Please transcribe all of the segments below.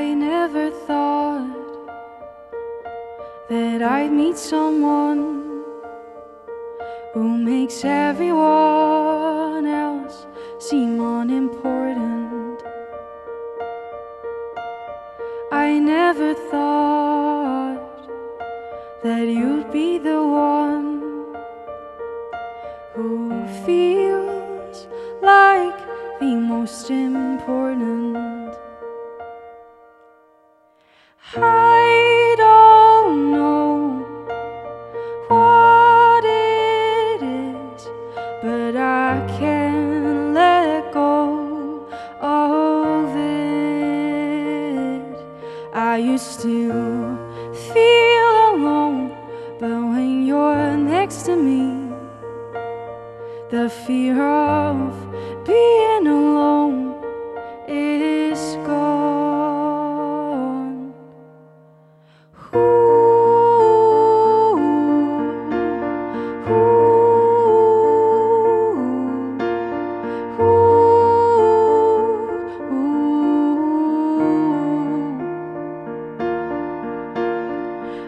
I never thought that I'd meet someone who makes everyone else seem unimportant. I never thought that you'd be the one who feels like the most important. I don't know what it is, but I can't let go of it. I used to feel alone, but when you're next to me, the fear of being alone is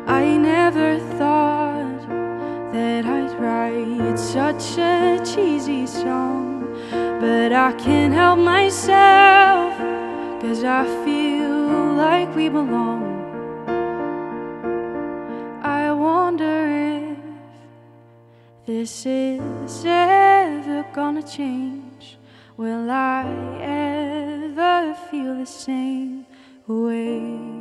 I never thought that I'd write such a cheesy song, but I can't help myself, cause I feel like we belong. I wonder if this is ever gonna change. Will I ever feel the same way?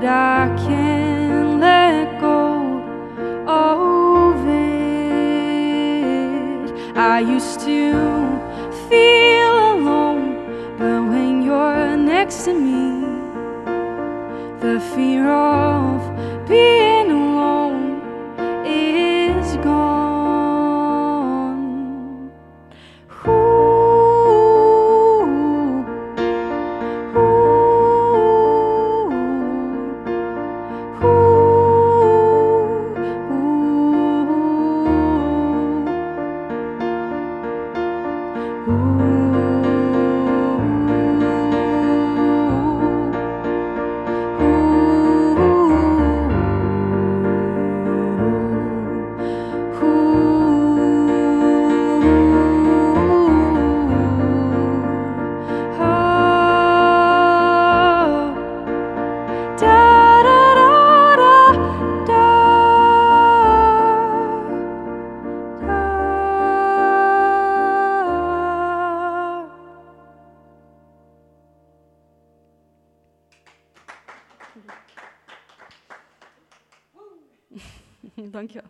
But I can't let go of it. I used to feel alone, but when you're next to me, the fear of being Danke.